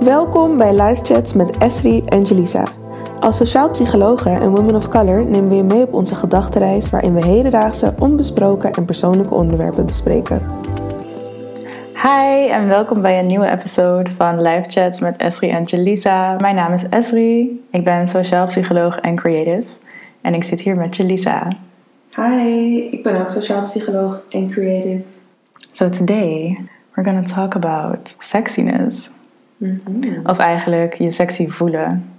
Welkom bij Live Chats met Esri en Jelisa. Als sociaal psychologen en women of color nemen we je mee op onze gedachtenreis waarin we hedendaagse, onbesproken en persoonlijke onderwerpen bespreken. Hi en welkom bij een nieuwe episode van Live Chats met Esri en Jelisa. Mijn naam is Esri, ik ben sociaal psycholoog en creative en ik zit hier met Jelisa. Hi, ik ben ook sociaal psycholoog en creative. So today we're gonna talk about sexiness. Of eigenlijk je sexy voelen.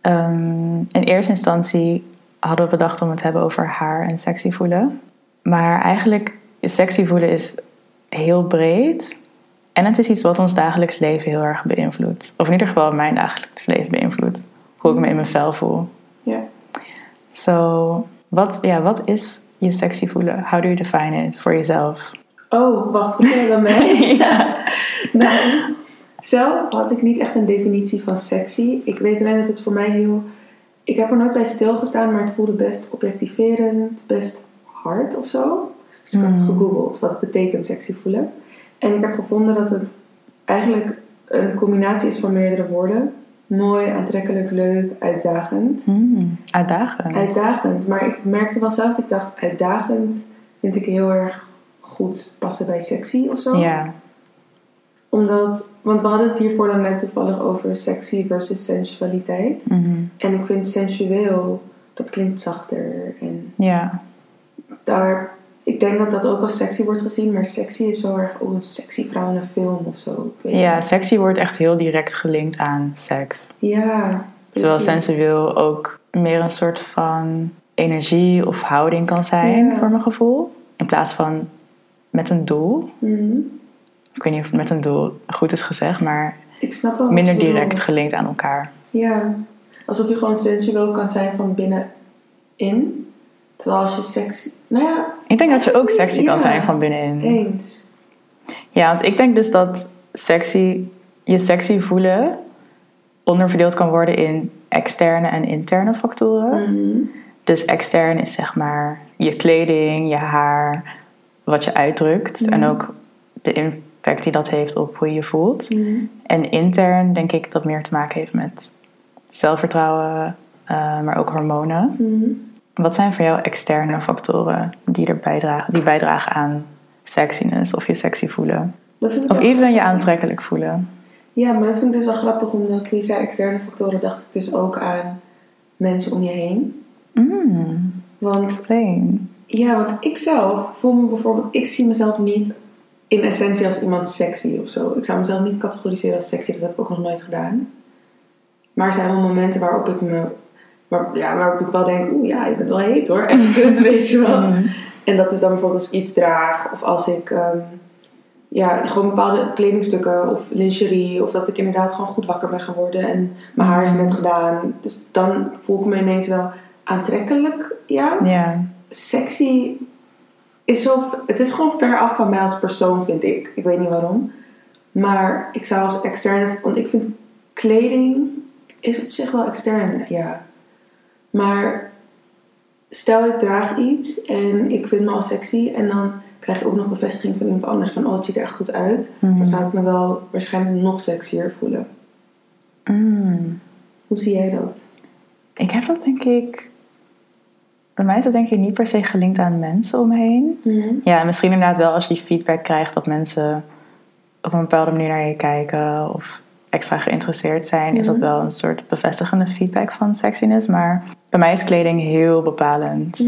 Ehm, in eerste instantie hadden we bedacht om het te hebben over haar en sexy voelen. Maar eigenlijk, sexy voelen is heel breed. En het is iets wat ons dagelijks leven heel erg beïnvloedt. Of in ieder geval mijn dagelijks leven beïnvloedt. Hoe ik me in mijn vel voel. Ja. So, wat, ja, wat is je sexy voelen? How do you define it for yourself? Oh, wacht, je dan mee? ja. Nou, zelf had ik niet echt een definitie van sexy. Ik weet alleen dat het voor mij heel... Ik heb er nooit bij stilgestaan, maar het voelde best objectiverend, best hard of zo. Dus ik had het gegoogeld, wat betekent sexy voelen. En ik heb gevonden dat het eigenlijk een combinatie is van meerdere woorden. Mooi, aantrekkelijk, leuk, uitdagend. Hmm, uitdagend. Uitdagend, maar ik merkte wel zelf, ik dacht uitdagend vind ik heel erg goed passen bij sexy of zo. Ja. Omdat, want we hadden het hiervoor dan net toevallig over sexy versus sensualiteit. Mhm. En ik vind sensueel, dat klinkt zachter. En Ja. daar, ik denk dat dat ook als sexy wordt gezien, maar sexy is zo erg, oh een sexy vrouw in een film of zo. Ja, niet. sexy wordt echt heel direct gelinkt aan seks. Ja. Terwijl precies. sensueel ook meer een soort van energie of houding kan zijn, Ja. voor mijn gevoel. In plaats van met een doel. Mhm. Ik weet niet of het met een doel goed is gezegd, maar Ik snap wel wat minder direct gelinkt aan elkaar. Ja, alsof je gewoon sensueel kan zijn van binnenin. Terwijl als je sexy... Nou ja, Ik denk dat je ook sexy kan Ja. zijn van binnenin. eens. Ja, want ik denk dus dat sexy, je sexy voelen onderverdeeld kan worden in externe en interne factoren. Mhm. Dus extern is zeg maar je kleding, je haar, wat je uitdrukt. Mhm. En ook de impact die dat heeft op hoe je je voelt. Mhm. En intern denk ik dat meer te maken heeft met zelfvertrouwen, eh, maar ook hormonen. Mhm. Wat zijn voor jou externe factoren die, er bijdragen, die bijdragen aan sexiness of je sexy voelen? Of even je aantrekkelijk voelen? Ja, maar dat vind ik dus wel grappig, omdat zei externe factoren, dacht ik dus ook aan mensen om je heen. Mm, Want explain. ja, want ik zelf voel me bijvoorbeeld, ik zie mezelf niet in essentie als iemand sexy of zo. Ik zou mezelf niet categoriseren als sexy, dat heb ik ook nog nooit gedaan. Maar er zijn wel momenten waarop ik me, waar, ja, waarop ik wel denk, oeh ja, je bent wel heet hoor. En dus weet je wel. Mm. En dat is dan bijvoorbeeld als ik iets draag of als ik ehm, ja, gewoon bepaalde kledingstukken of lingerie of dat ik inderdaad gewoon goed wakker ben geworden en mijn haar is net gedaan. Dus dan voel ik me ineens wel aantrekkelijk. Ja, Ja, sexy is zo, het is gewoon ver af van mij als persoon vind ik. Ik weet niet waarom. Maar ik zou als externe, want ik vind kleding is op zich wel extern, ja. Maar stel ik draag iets en ik vind me al sexy en dan krijg je ook nog bevestiging van iemand anders van oh het ziet er echt goed uit. Mhm. Dan zou ik me wel waarschijnlijk nog sexier voelen. Mm. Hoe zie jij dat? Ik heb dat denk ik. Bij mij is dat denk ik niet per se gelinkt aan mensen om me heen. Ja, en misschien inderdaad wel als je feedback krijgt dat mensen op een bepaalde manier naar je kijken of extra geïnteresseerd zijn, is dat Mhm. wel een soort bevestigende feedback van sexiness. Maar bij mij is kleding heel bepalend,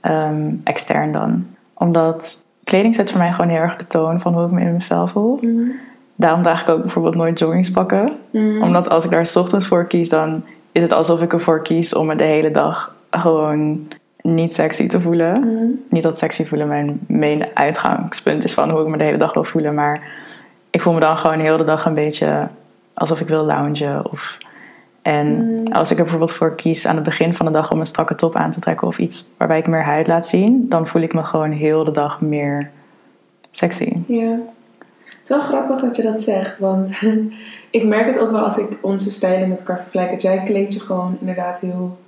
ehm, extern dan. Omdat kleding zet voor mij gewoon heel erg de toon van hoe ik me in mijn vel voel. Daarom draag ik ook bijvoorbeeld nooit joggingspakken. Omdat als ik daar 's ochtends voor kies, dan is het alsof ik ervoor kies om me de hele dag gewoon niet sexy te voelen. Niet dat sexy voelen mijn main uitgangspunt is van hoe ik me de hele dag wil voelen. Maar ik voel me dan gewoon heel de dag een beetje alsof ik wil loungen. Of... En als ik er bijvoorbeeld voor kies aan het begin van de dag om een strakke top aan te trekken of iets waarbij ik meer huid laat zien, dan voel ik me gewoon heel de dag meer sexy. Ja. Het is wel grappig dat je dat zegt, want ik merk het ook wel als ik onze stijlen met elkaar vergelijk. Dat jij kleed je gewoon inderdaad heel...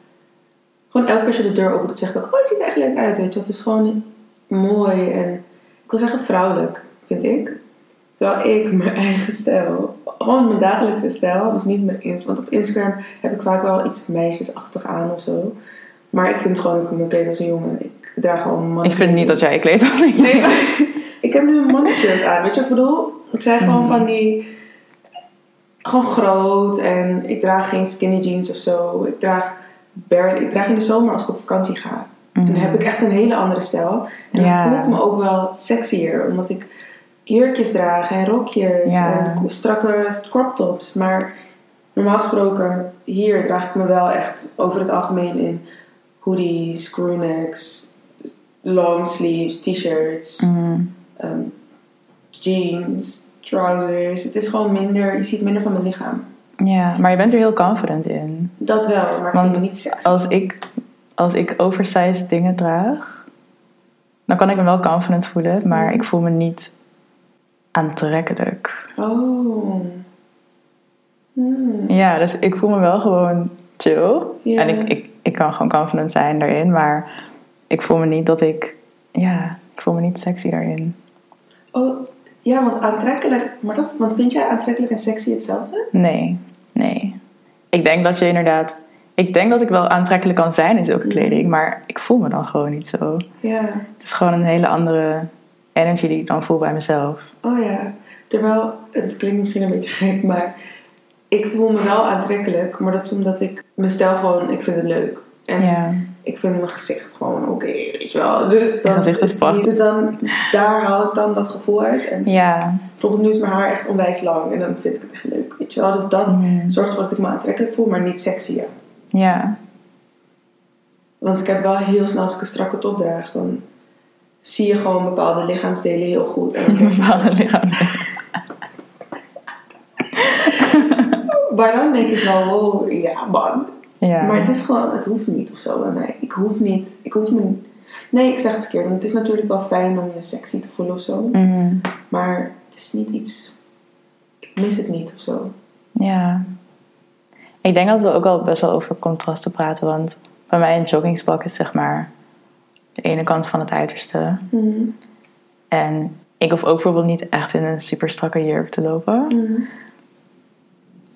Gewoon elke keer als je de deur opent, zeg ik ook, oh, het ziet er echt leuk uit, weet je. Het is gewoon mooi en, ik wil zeggen vrouwelijk, vind ik. Terwijl ik mijn eigen stijl, gewoon mijn dagelijkse stijl, dus niet mijn Instagram. Want op Instagram heb ik vaak wel iets meisjesachtig aan of zo. Maar ik vind gewoon dat ik me kleed als een jongen. Ik draag gewoon een man. Ik vind niet dat jij je kleedt als een Nee, ik heb nu een mannenshirt aan. Weet je wat ik bedoel? Ik zei gewoon Mhm. van die... Gewoon groot en ik draag geen skinny jeans of zo. Ik draag, barely, ik draag in de zomer als ik op vakantie ga. En dan heb ik echt een hele andere stijl. En Ja. dan voel ik me ook wel sexier. Omdat ik jurkjes draag en rokjes Ja. en strakke crop tops. Maar normaal gesproken, hier draag ik me wel echt over het algemeen in hoodies, crewnecks, long sleeves, t-shirts, Mhm. ehm, jeans, trousers. Het is gewoon minder, je ziet minder van mijn lichaam. Ja, maar je bent er heel confident in. Dat wel, maar ik Want niet sexy. Als ik, als ik oversized dingen draag, dan kan ik me wel confident voelen, maar ik voel me niet aantrekkelijk. Oh. Hmm. Ja, dus ik voel me wel gewoon chill. En ik, ik, ik kan gewoon confident zijn daarin, maar ik voel me niet dat ik, ja, ik voel me niet sexy daarin. Oh, ja, want aantrekkelijk. Maar dat, want vind jij aantrekkelijk en sexy hetzelfde? Nee, nee. Ik denk dat je inderdaad, ik denk dat ik wel aantrekkelijk kan zijn in zulke Mhm. kleding, maar ik voel me dan gewoon niet zo. Ja. Het is gewoon een hele andere energy die ik dan voel bij mezelf. Oh ja. Terwijl, het klinkt misschien een beetje gek, maar ik voel me wel aantrekkelijk. Maar dat is omdat ik mijn stijl gewoon, ik vind het leuk. En Ja, ik vind mijn gezicht gewoon oké, weet je wel. Dus dan, gezicht is. Dus dan, daar haal ik dan dat gevoel uit. En ja. bijvoorbeeld nu is mijn haar echt onwijs lang en dan vind ik het echt leuk, weet je wel. Dus dat zorgt ervoor dat ik me aantrekkelijk voel, maar niet sexy. Ja. Want ik heb wel heel snel, als ik een strakke top draag, dan zie je gewoon bepaalde lichaamsdelen heel goed. En Bepaalde lichaams- maar dan denk ik wel, wow, ja man. Ja. Maar het is gewoon, het hoeft niet of zo bij mij. Ik hoef niet, ik hoef me Nee, ik zeg het verkeerd. Want het is natuurlijk wel fijn om je sexy te voelen of zo. Mhm. Maar het is niet iets, ik mis het niet of zo. Ja. Ik denk dat we ook al best wel over contrasten praten. Want bij mij een joggingspak is zeg maar de ene kant van het uiterste. Mhm. En ik hoef ook bijvoorbeeld niet echt in een super strakke jurk te lopen. Mhm.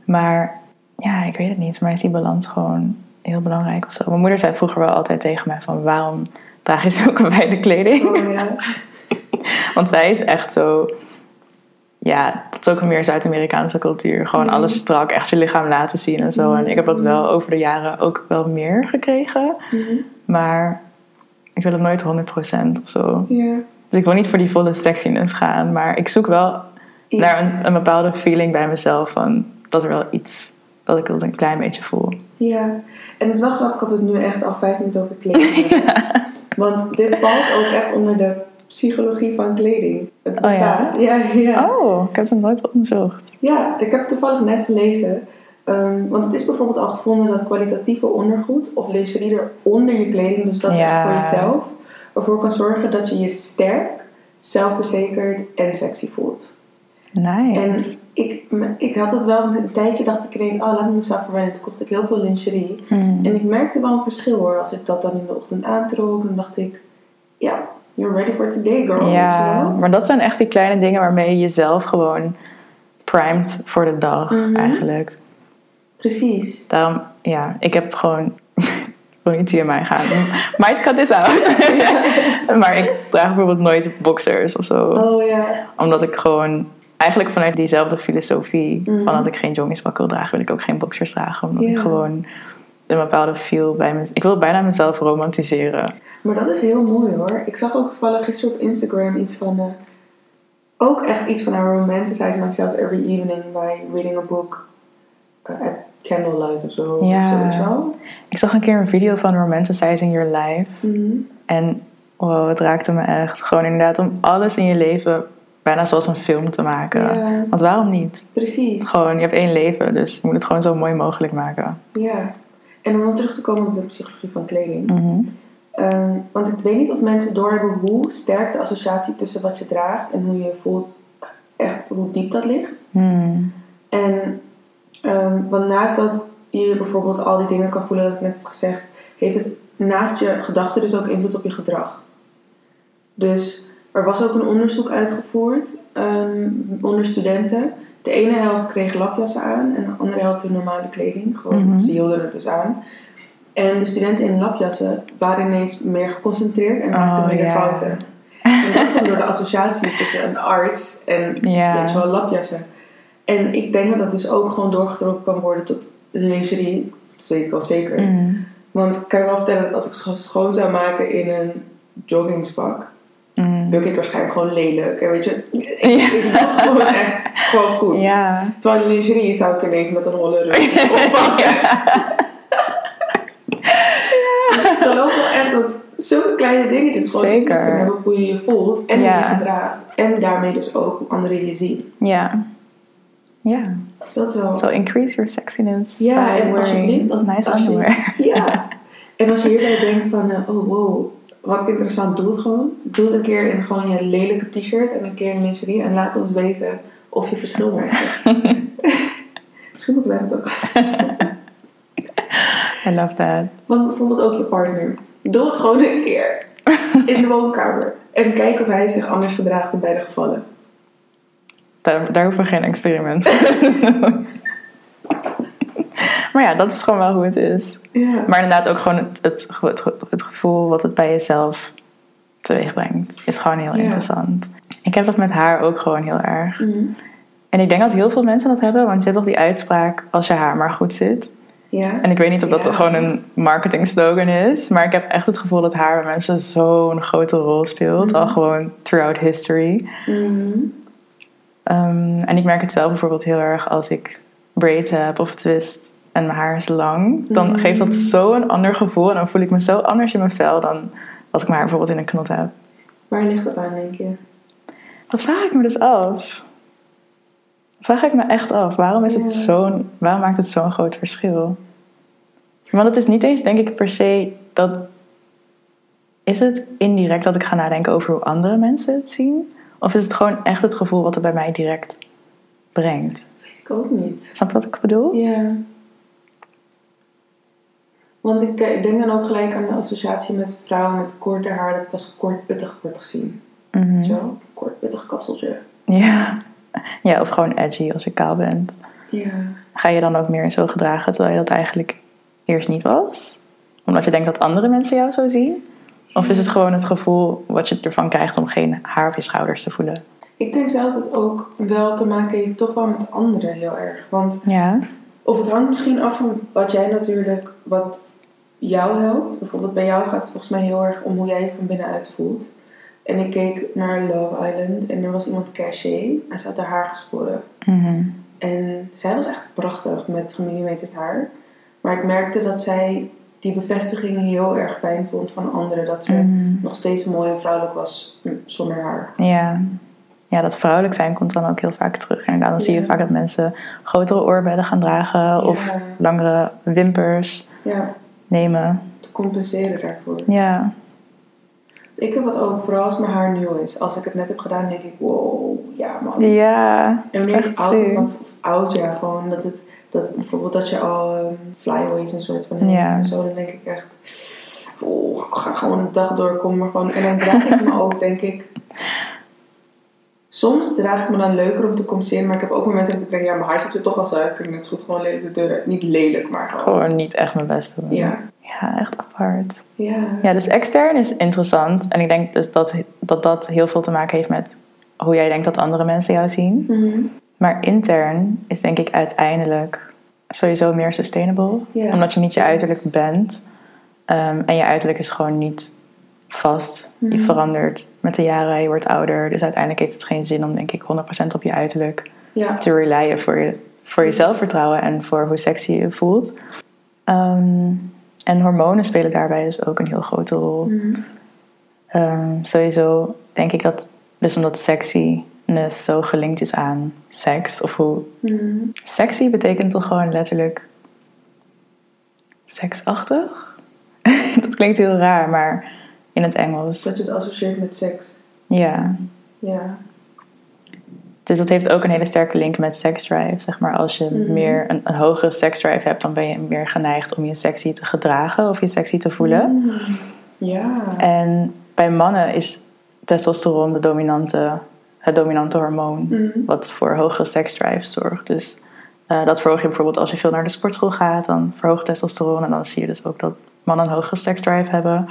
Maar ja, ik weet het niet. Voor mij is die balans gewoon heel belangrijk of zo. Mijn moeder zei vroeger wel altijd tegen mij van... waarom draag je zulke wijde kleding? Oh ja. Want zij is echt zo... Ja, dat is ook een meer Zuid-Amerikaanse cultuur. Gewoon Mhm. alles strak, echt je lichaam laten zien en zo. En ik heb dat wel over de jaren ook wel meer gekregen. Mhm. Maar ik wil het nooit 100% of zo. Dus ik wil niet voor die volle sexiness gaan. Maar ik zoek wel Iets. naar een, een bepaalde feeling bij mezelf. Van dat er wel iets... Dat ik dat een klein beetje voel. Ja. En het is wel grappig dat we het nu echt al vijf minuten over kleding hebben. Want dit valt ook echt onder de psychologie van kleding. Het Oh ja? bestaat. ja? Ja, Oh, ik heb het nooit onderzocht. Ja, ik heb het toevallig net gelezen. Ehm, want het is bijvoorbeeld al gevonden dat kwalitatieve ondergoed of lingerie onder je kleding, dus dat Ja. voor jezelf, ervoor kan zorgen dat je je sterk, zelfverzekerd en sexy voelt. Nice. En ik, ik had het wel, een tijdje dacht ik ineens, oh laat me mezelf verwennen. Toen kocht ik heel veel lingerie. Hmm. En ik merkte wel een verschil hoor. Als ik dat dan in de ochtend aantrok, dan dacht ik, ja, you're ready for today girl. Ja, maar dat zijn echt die kleine dingen waarmee je jezelf gewoon primed voor de dag Mhm. eigenlijk. Precies. Daarom, ja, ik heb gewoon... Ik wil niet hier mij gaan. Might cut this out. maar ik draag bijvoorbeeld nooit boxers of zo. Oh ja. Omdat ik gewoon... Eigenlijk vanuit diezelfde filosofie Mhm. van dat ik geen joggingspak wil dragen, wil ik ook geen boxers dragen. Omdat ik gewoon een bepaalde feel bij me... Ik wil bijna mezelf romantiseren. Maar dat is heel mooi hoor. Ik zag ook toevallig gisteren op Instagram iets van. eh, ook echt iets van I romanticize myself every evening by reading a book uh, at candlelight of zo. Ja. Of zo? Ik zag een keer een video van Romanticizing Your Life. Mhm. En wow, het raakte me echt. Gewoon inderdaad om alles in je leven bijna zoals een film te maken. Ja, Want waarom niet? precies. Gewoon, je hebt één leven, dus je moet het gewoon zo mooi mogelijk maken. Ja. En om dan terug te komen op de psychologie van kleding. Mhm. Ehm, want ik weet niet of mensen doorhebben hoe sterk de associatie tussen wat je draagt en hoe je je voelt, echt hoe diep dat ligt. Hmm. En ehm, want naast dat je bijvoorbeeld al die dingen kan voelen, dat ik net heb gezegd, heeft het naast je gedachten dus ook invloed op je gedrag. Dus er was ook een onderzoek uitgevoerd ehm, onder studenten. De ene helft kreeg lapjassen aan en de andere helft de normale kleding. Gewoon, Mhm. ze hielden het dus aan. En de studenten in lapjassen waren ineens meer geconcentreerd en maakten Oh, minder ja. fouten. En dat door de associatie tussen een arts en je wel, lapjassen. En ik denk dat dat dus ook gewoon doorgetrokken kan worden tot lingerie. Dat weet ik wel zeker. Mm. Want ik kan je wel vertellen dat als ik scho- schoon zou maken in een joggingspak, Luk ik waarschijnlijk gewoon lelijk. En weet je, ik, Ja. ik gewoon echt gewoon goed. Ja. Terwijl in lingerie zou ik ineens met een holle rug oppakken. Ik geloof wel echt dat zulke kleine dingetjes gewoon Zeker. kunnen hebben hoe je je voelt en Ja. je gedraagt. En daarmee dus ook hoe anderen je zien. Ja. Ja. Dus dat is wel... So increase your sexiness Ja, by en alsjeblieft, wearing als- nice als je- underwear. Ja. En als je hierbij denkt van, eh, oh wow, wat interessant, doe het gewoon. Doe het een keer in gewoon je lelijke t-shirt en een keer in lingerie. En laat ons weten of je verschil merkt. Misschien moeten wij het ook. I love that. Want bijvoorbeeld ook je partner. Doe het gewoon een keer. In de woonkamer. En kijk of hij zich anders gedraagt in beide gevallen. Daar, daar hoeven we geen experiment. Maar ja, dat is gewoon wel hoe het is. Ja. Maar inderdaad ook gewoon het, het, het, het gevoel wat het bij jezelf teweeg brengt. Is gewoon heel interessant. Ik heb dat met haar ook gewoon heel erg. Mhm. En ik denk dat heel veel mensen dat hebben. Want je hebt ook die uitspraak als je haar maar goed zit. Ja. En ik weet niet of dat Ja. gewoon een marketing slogan is. Maar ik heb echt het gevoel dat haar bij mensen zo'n grote rol speelt. Mhm. Al gewoon throughout history. Ehm, en ik merk het zelf bijvoorbeeld heel erg als ik braids heb of twist en mijn haar is lang. Dan Mhm. geeft dat zo'n ander gevoel en dan voel ik me zo anders in mijn vel dan als ik mijn haar bijvoorbeeld in een knot heb. Waar ligt dat aan, denk je? Dat vraag ik me dus af. Dat vraag ik me echt af. Waarom, is het zo'n, waarom maakt het zo'n groot verschil? Want het is niet eens, denk ik, per se dat. Is het indirect dat ik ga nadenken over hoe andere mensen het zien? Of is het gewoon echt het gevoel wat het bij mij direct brengt? Ik ook niet. Snap je wat ik bedoel? Ja. Want ik, eh, ik denk dan ook gelijk aan de associatie met vrouwen met korte haar. Dat het als kort pittig wordt gezien. Mhm. Zo, kort pittig kapseltje. Ja. ja, of gewoon edgy als je kaal bent. Ja. Ga je dan ook meer zo gedragen terwijl je dat eigenlijk eerst niet was? Omdat je denkt dat andere mensen jou zo zien? Of is het gewoon het gevoel wat je ervan krijgt om geen haar op je schouders te voelen? Ik denk zelf dat het ook wel te maken heeft toch wel met anderen heel erg. Want Ja. of het hangt misschien af van wat jij natuurlijk, wat jou helpt. Bijvoorbeeld bij jou gaat het volgens mij heel erg om hoe jij je van binnenuit voelt. En ik keek naar Love Island en er was iemand cachet en ze had haar haar geschoren. Mhm. En zij was echt prachtig met gemillimeterd haar. Maar ik merkte dat zij die bevestiging heel erg fijn vond van anderen. Dat ze Mhm. nog steeds mooi en vrouwelijk was zonder haar. Ja. ja, dat vrouwelijk zijn komt dan ook heel vaak terug. Inderdaad, dan zie je vaak dat mensen grotere oorbellen gaan dragen of langere wimpers Ja, nemen. te compenseren daarvoor. Ja, Ik heb het ook, vooral als mijn haar nieuw is. Als ik het net heb gedaan, denk ik, wow, ja man. ja en wanneer het echt oud is, dan, of oud ja, gewoon dat het, dat, bijvoorbeeld dat je al um, flyaways en soort van Ja. en zo, dan denk ik echt, oh, ik ga gewoon een dag doorkomen, maar gewoon, en dan draag ik me ook, denk ik, soms draag ik me dan leuker om te compenseren, maar ik heb ook momenten dat ik denk, ja, mijn haar ziet er toch wel zo uit, ik net zo goed gewoon lelijk de deur uit. Niet lelijk, maar gewoon, Gewoon niet echt mijn best doen. ja, Ja, echt apart. ja, Ja, dus extern is interessant. En ik denk dus dat dat, dat heel veel te maken heeft met hoe jij denkt dat andere mensen jou zien. Mhm. Maar intern is denk ik uiteindelijk sowieso meer sustainable. Omdat je niet je uiterlijk bent. Ehm, en je uiterlijk is gewoon niet vast. Je Mhm. verandert met de jaren, je wordt ouder. Dus uiteindelijk heeft het geen zin om denk ik 100% op je uiterlijk ja, te relyen voor je, voor je zelfvertrouwen en voor hoe sexy je je voelt. Ehm, en hormonen spelen daarbij dus ook een heel grote rol. Mhm. Ehm, sowieso denk ik dat, dus omdat sexiness zo gelinkt is aan seks, of hoe Mhm. sexy betekent toch gewoon letterlijk seksachtig? dat klinkt heel raar, maar in het Engels. dat je het associeert met seks, Ja. ja. Dus dat heeft ook een hele sterke link met seksdrive. Zeg maar, als je Mhm. meer een, een hogere seksdrive hebt, dan ben je meer geneigd om je sexy te gedragen of je sexy te voelen. Mhm. Ja. En bij mannen is testosteron de dominante, het dominante hormoon. Mhm. Wat voor hogere seksdrive zorgt. Dus eh, dat verhoog je bijvoorbeeld als je veel naar de sportschool gaat. Dan verhoogt testosteron. En dan zie je dus ook dat mannen een hogere seksdrive hebben.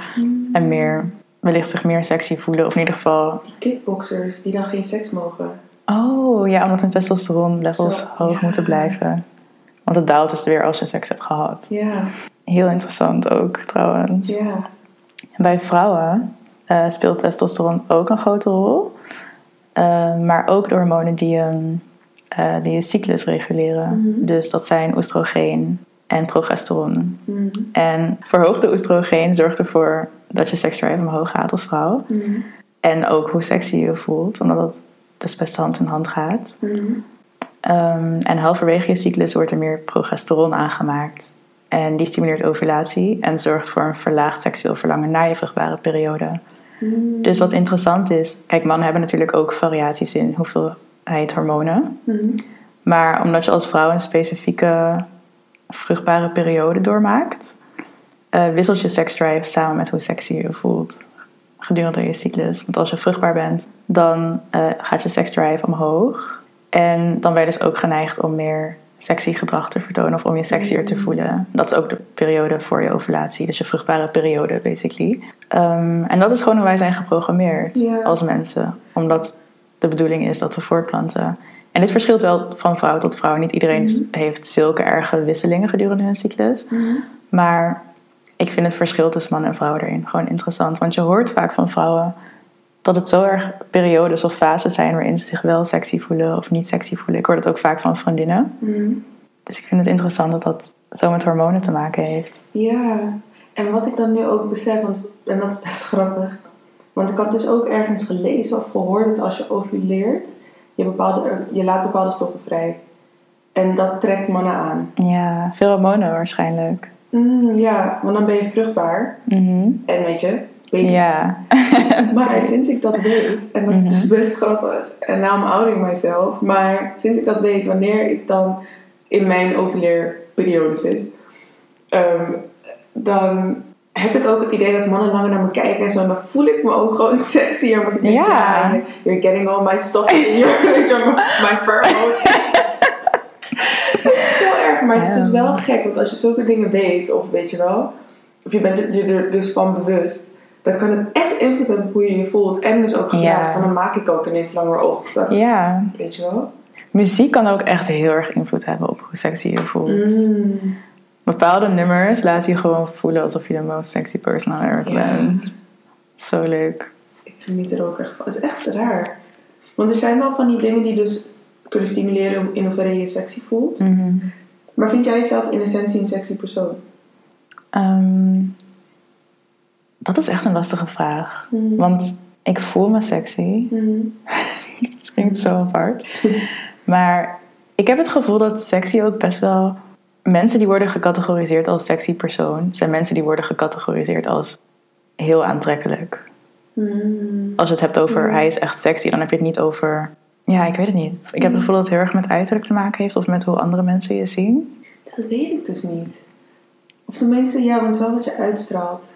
En meer, wellicht zich meer sexy voelen. Of in ieder geval... Die kickboxers die dan geen seks mogen. Oh, ja, omdat hun testosteron levels Zo, hoog ja. moeten blijven. Want het daalt dus weer als je seks hebt gehad. Ja, Heel interessant ook, trouwens. ja. En Bij vrouwen eh, speelt testosteron ook een grote rol. Eh, maar ook de hormonen die, een, eh, die je cyclus reguleren. Mhm. Dus dat zijn oestrogeen en progesteron. Mhm. En verhoogde oestrogeen zorgt ervoor dat je seksdrive omhoog gaat als vrouw. Mhm. En ook hoe sexy je je voelt, omdat het dus best hand in hand gaat. Mhm. Ehm, en halverwege je cyclus wordt er meer progesteron aangemaakt. En die stimuleert ovulatie en zorgt voor een verlaagd seksueel verlangen na je vruchtbare periode. Dus wat interessant is, kijk, mannen hebben natuurlijk ook variaties in hoeveelheid hormonen. Maar omdat je als vrouw een specifieke vruchtbare periode doormaakt, eh, wisselt je seksdrive samen met hoe sexy je je voelt gedurende je cyclus. Want als je vruchtbaar bent, dan eh, gaat je seksdrive omhoog. En dan ben je dus ook geneigd om meer sexy gedrag te vertonen of om je sexier te voelen. Dat is ook de periode voor je ovulatie, dus je vruchtbare periode, basically. Ehm, en dat is gewoon hoe wij zijn geprogrammeerd als mensen. Omdat de bedoeling is dat we voortplanten. En dit verschilt wel van vrouw tot vrouw. Niet iedereen heeft zulke erge wisselingen gedurende hun cyclus. Mhm. Maar ik vind het verschil tussen man en vrouw erin gewoon interessant. Want je hoort vaak van vrouwen dat het zo erg periodes of fases zijn waarin ze zich wel sexy voelen of niet sexy voelen. Ik hoor dat ook vaak van vriendinnen. Mhm. Dus ik vind het interessant dat dat zo met hormonen te maken heeft. Ja, en wat ik dan nu ook besef, want, en dat is best grappig. Want ik had dus ook ergens gelezen of gehoord dat als je ovuleert, je, bepaalde, je laat bepaalde stoffen vrij. En dat trekt mannen aan. Ja, veel hormonen waarschijnlijk. Mm, ja, want dan ben je vruchtbaar. Mhm. En weet je, baby's. Ja. Maar sinds ik dat weet, en dat is dus best grappig, en now I'm outing myself, maar sinds ik dat weet, wanneer ik dan in mijn ovuleerperiode zit, ehm, dan heb ik ook het idee dat mannen langer naar me kijken en zo, en dan voel ik me ook gewoon sexier, want ik denk, Ja. ja, you're getting all my stuff in your, my pheromones. Is zo erg, maar het is dus wel gek, want als je zulke dingen weet, of weet je wel, of je bent je er dus van bewust, dan kan het echt invloed hebben op hoe je je voelt. En dus ook. Want dan maak ik ook ineens langer oogcontact. ja, Weet je wel? muziek kan ook echt heel erg invloed hebben op hoe sexy je je voelt. Mm. Bepaalde nummers laten je gewoon voelen alsof je de most sexy person on earth Ja. bent. Zo leuk. Ik geniet er ook echt van. Het is echt raar. Want er zijn wel van die dingen die dus kunnen stimuleren in hoeverre je je sexy voelt. Mhm. Maar vind jij jezelf in essentie een sexy persoon? Ehm, dat is echt een lastige vraag. Mm. Want ik voel me sexy. Mm. Het klinkt zo apart. Maar ik heb het gevoel dat sexy ook best wel... Mensen die worden gecategoriseerd als sexy persoon... zijn mensen die worden gecategoriseerd als heel aantrekkelijk. Mm. Als je het hebt over hij is echt sexy... dan heb je het niet over... Ja, ik weet het niet. Ik heb het gevoel dat het heel erg met uiterlijk te maken heeft... of met hoe andere mensen je zien. Dat weet ik dus niet. Of de meeste, ja, want wel wat je uitstraalt.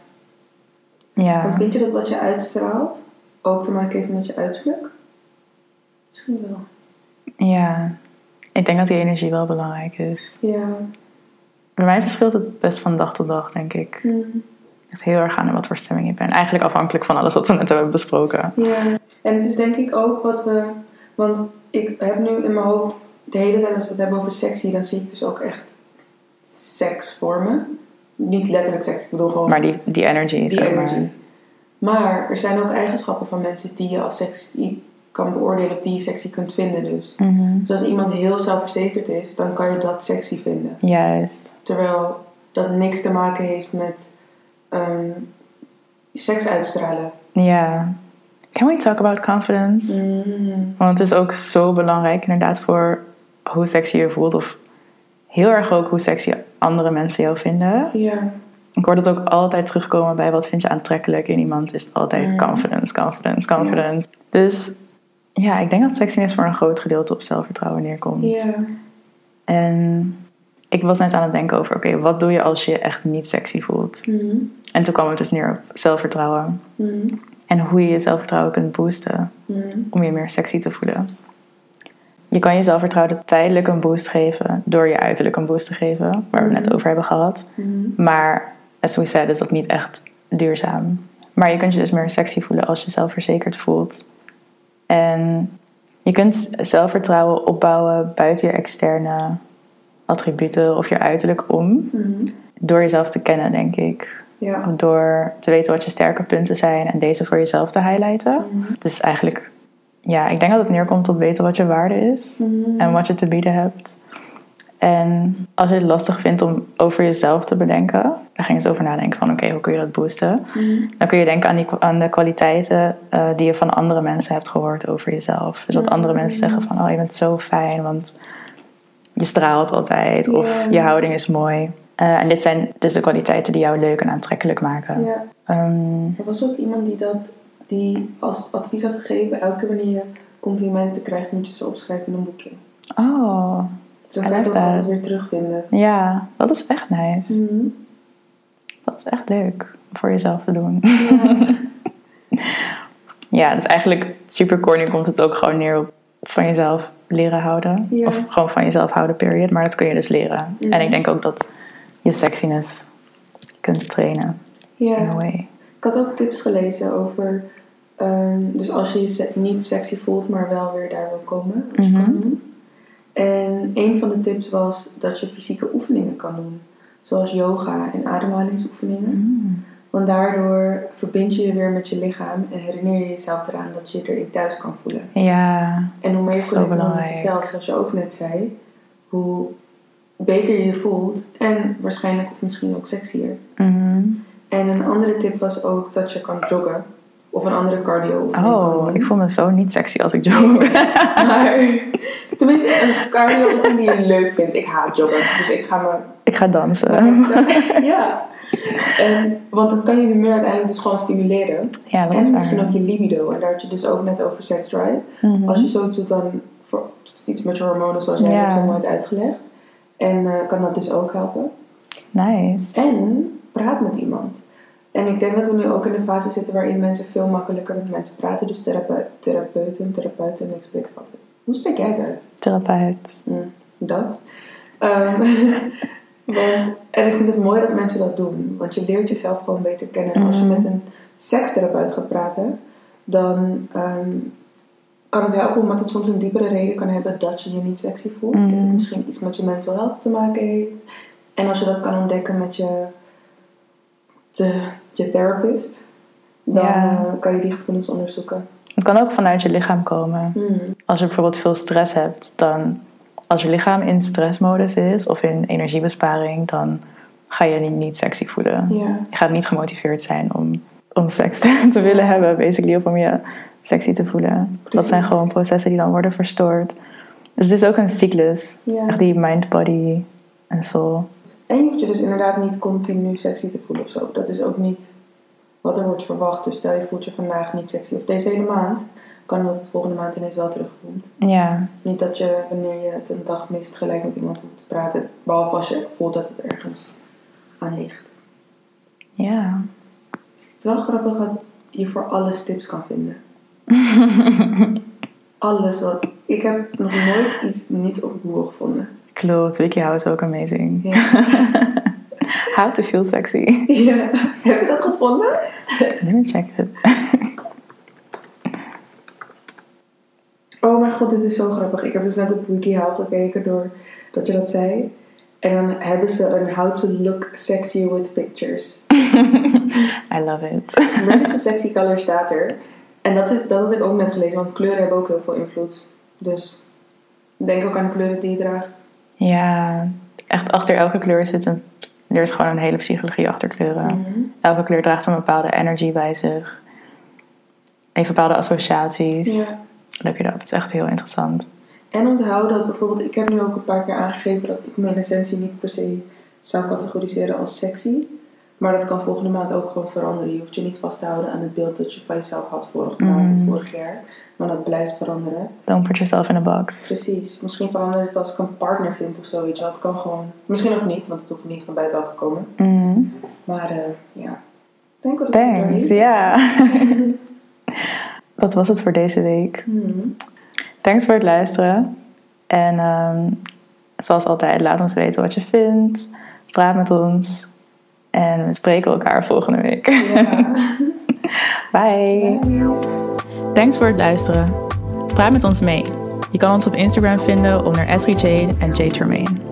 Want Ja, vind je dat wat je uitstraalt ook te maken heeft met je uiterlijk? Misschien wel. ja. Ik denk dat die energie wel belangrijk is. Ja. Bij mij verschilt het best van dag tot dag, denk ik. Mm. Echt heel erg aan wat voor stemming ik ben. Eigenlijk afhankelijk van alles wat we net hebben besproken. Ja. En het is denk ik ook wat we... Want ik heb nu in mijn hoofd de hele tijd als we het hebben over sexy, dan zie ik dus ook echt seks vormen. Niet letterlijk seks, ik bedoel gewoon Maar die, die energy, die zeg maar. Maar er zijn ook eigenschappen van mensen die je als sexy kan beoordelen of die je sexy kunt vinden dus. Mhm. Dus als iemand heel zelfverzekerd is, dan kan je dat sexy vinden. Juist. Terwijl dat niks te maken heeft met ehm, seks uitstralen. Ja. Can we talk about confidence? Mm. Want het is ook zo belangrijk inderdaad voor hoe sexy je voelt. Of heel erg ook hoe sexy andere mensen jou vinden. Ja. Ik hoor dat ook altijd terugkomen bij wat vind je aantrekkelijk in iemand. Is het altijd Mm. confidence, confidence, confidence. Dus ja, ik denk dat sexiness voor een groot gedeelte op zelfvertrouwen neerkomt. Ja. En ik was net aan het denken over, oké, wat doe je als je je echt niet sexy voelt? Mhm. En toen kwam het dus neer op zelfvertrouwen. Mhm. En hoe je je zelfvertrouwen kunt boosten Mhm. om je meer sexy te voelen. Je kan je zelfvertrouwen tijdelijk een boost geven door je uiterlijk een boost te geven, waar we het net over hebben gehad. Maar, as we said, is dat niet echt duurzaam. Maar je kunt je dus meer sexy voelen als je zelfverzekerd voelt. En je kunt zelfvertrouwen opbouwen buiten je externe attributen of je uiterlijk om. Mhm. Door jezelf te kennen, denk ik. Ja. Door te weten wat je sterke punten zijn en deze voor jezelf te highlighten. Mhm. Dus eigenlijk, ja, ik denk dat het neerkomt op weten wat je waarde is Mhm. en wat je te bieden hebt. En als je het lastig vindt om over jezelf te bedenken, dan ging je eens over nadenken van oké, hoe kun je dat boosten? Mhm. Dan kun je denken aan, die, aan de kwaliteiten eh, die je van andere mensen hebt gehoord over jezelf. Dus dat andere Mhm. mensen zeggen van oh, je bent zo fijn, want je straalt altijd of je houding is mooi. Eh, en dit zijn dus de kwaliteiten die jou leuk en aantrekkelijk maken. Ehm, Er was ook iemand die dat die als advies had gegeven, elke keer wanneer je complimenten krijgt, moet je ze opschrijven in een boekje. oh, Ook that. altijd weer terugvinden. ja, dat is echt nice. Mhm. Dat is echt leuk voor jezelf te doen. Ja. Ja, dus eigenlijk super corny komt het ook gewoon neer op van jezelf leren houden. Ja. Of gewoon van jezelf houden, period. Maar dat kun je dus leren. En ik denk ook dat je sexiness kunt trainen in ja. a way. Ik had ook tips gelezen over, ehm, dus als je je niet sexy voelt, maar wel weer daar wil komen. Als je Mhm. kan doen. En een van de tips was dat je fysieke oefeningen kan doen. Zoals yoga en ademhalingsoefeningen. Mm. Want daardoor verbind je je weer met je lichaam en herinner je jezelf eraan dat je je erin thuis kan voelen. Ja, En hoe meer je connect met jezelf, zoals je ook net zei, hoe beter je je voelt en waarschijnlijk of misschien ook sexier. Mhm. En een andere tip was ook dat je kan joggen of een andere cardio Oh, ik voel me zo niet sexy als ik jog. Maar tenminste een cardio oefening die je leuk vindt. Ik haat joggen, dus ik ga me ik ga dansen. ja. En, want dat kan je humeur uiteindelijk dus gewoon stimuleren. Ja, dat is En misschien waar. ook je libido. En daar had je dus ook net over sex drive. Mhm. Als je zoiets doet, dan voor, het iets met je hormonen, zoals jij Ja. net zo mooi hebt uitgelegd. En eh, kan dat dus ook helpen. Nice. En praat met iemand. En ik denk dat we nu ook in een fase zitten waarin mensen veel makkelijker met mensen praten. Dus therape- therapeuten, therapeuten, ik spreek altijd. Hoe spreek jij het uit? Therapeut. Mm, dat. Ehm, want, en ik vind het mooi dat mensen dat doen. Want je leert jezelf gewoon beter kennen. En als je Mhm. met een sekstherapeut gaat praten, dan ehm, kan het helpen omdat het soms een diepere reden kan hebben dat je je niet sexy voelt. Dat het Mhm. misschien iets met je mental health te maken heeft. En als je dat kan ontdekken met je, de, je therapist, dan Ja. eh, kan je die gevoelens onderzoeken. Het kan ook vanuit je lichaam komen. Mm. Als je bijvoorbeeld veel stress hebt, dan als je lichaam in stressmodus is of in energiebesparing, dan ga je je niet sexy voelen. Je gaat niet gemotiveerd zijn om, om seks te, te willen hebben, basically, of om je sexy te voelen. Dat zijn gewoon processen die dan worden verstoord. Dus het is ook een cyclus. Echt die mind, body en soul. En je hoeft je dus inderdaad niet continu sexy te voelen of zo. Dat is ook niet wat er wordt verwacht. Dus stel je voelt je vandaag niet sexy of deze hele maand, kan dat het volgende maand ineens wel terugkomt. Ja, Niet dat je wanneer je het een dag mist gelijk met iemand hoeft te praten, behalve als je voelt dat het ergens aan ligt. ja. Het is wel grappig dat je voor alles tips kan vinden. alles wat. Ik heb nog nooit iets niet op Google gevonden. Klopt, WikiHow is ook amazing. How to feel sexy. ja. Heb je dat gevonden? Let me check it. Oh mijn god, dit is zo grappig. Ik heb dus net op WikiHow gekeken door dat je dat zei. En dan hebben ze een how to look sexy with pictures. I love it. A sexy color staat er. En dat, is, dat had ik ook net gelezen, want kleuren hebben ook heel veel invloed. Dus denk ook aan de kleuren die je draagt. Ja, echt achter elke kleur zit een... Er is gewoon een hele psychologie achter kleuren. Mhm. Elke kleur draagt een bepaalde energy bij zich. Heeft bepaalde associaties. Ja. Look it up, het is echt heel interessant. En onthoud dat bijvoorbeeld, ik heb nu ook een paar keer aangegeven dat ik me in essentie niet per se zou categoriseren als sexy. Maar dat kan volgende maand ook gewoon veranderen. Je hoeft je niet vast te houden aan het beeld dat je van jezelf had vorige maand Mhm. of vorig jaar. Maar dat blijft veranderen. Don't put yourself in a box. Precies. Misschien verandert het als ik een partner vind of zo. Weet je wel. Het kan gewoon. Misschien ook niet, want het hoeft niet van buitenaf te komen. Mm. Maar eh, ja. Ik denk dat Thanks, ja. dat was het voor deze week. Hmm. Thanks voor het luisteren. En ehm, zoals altijd, laat ons weten wat je vindt. Praat met ons. En we spreken elkaar volgende week. Ja. Bye. Thanks voor het luisteren. Praat met ons mee. Je kan ons op Instagram vinden onder Esri Jade en Jade Tremaine.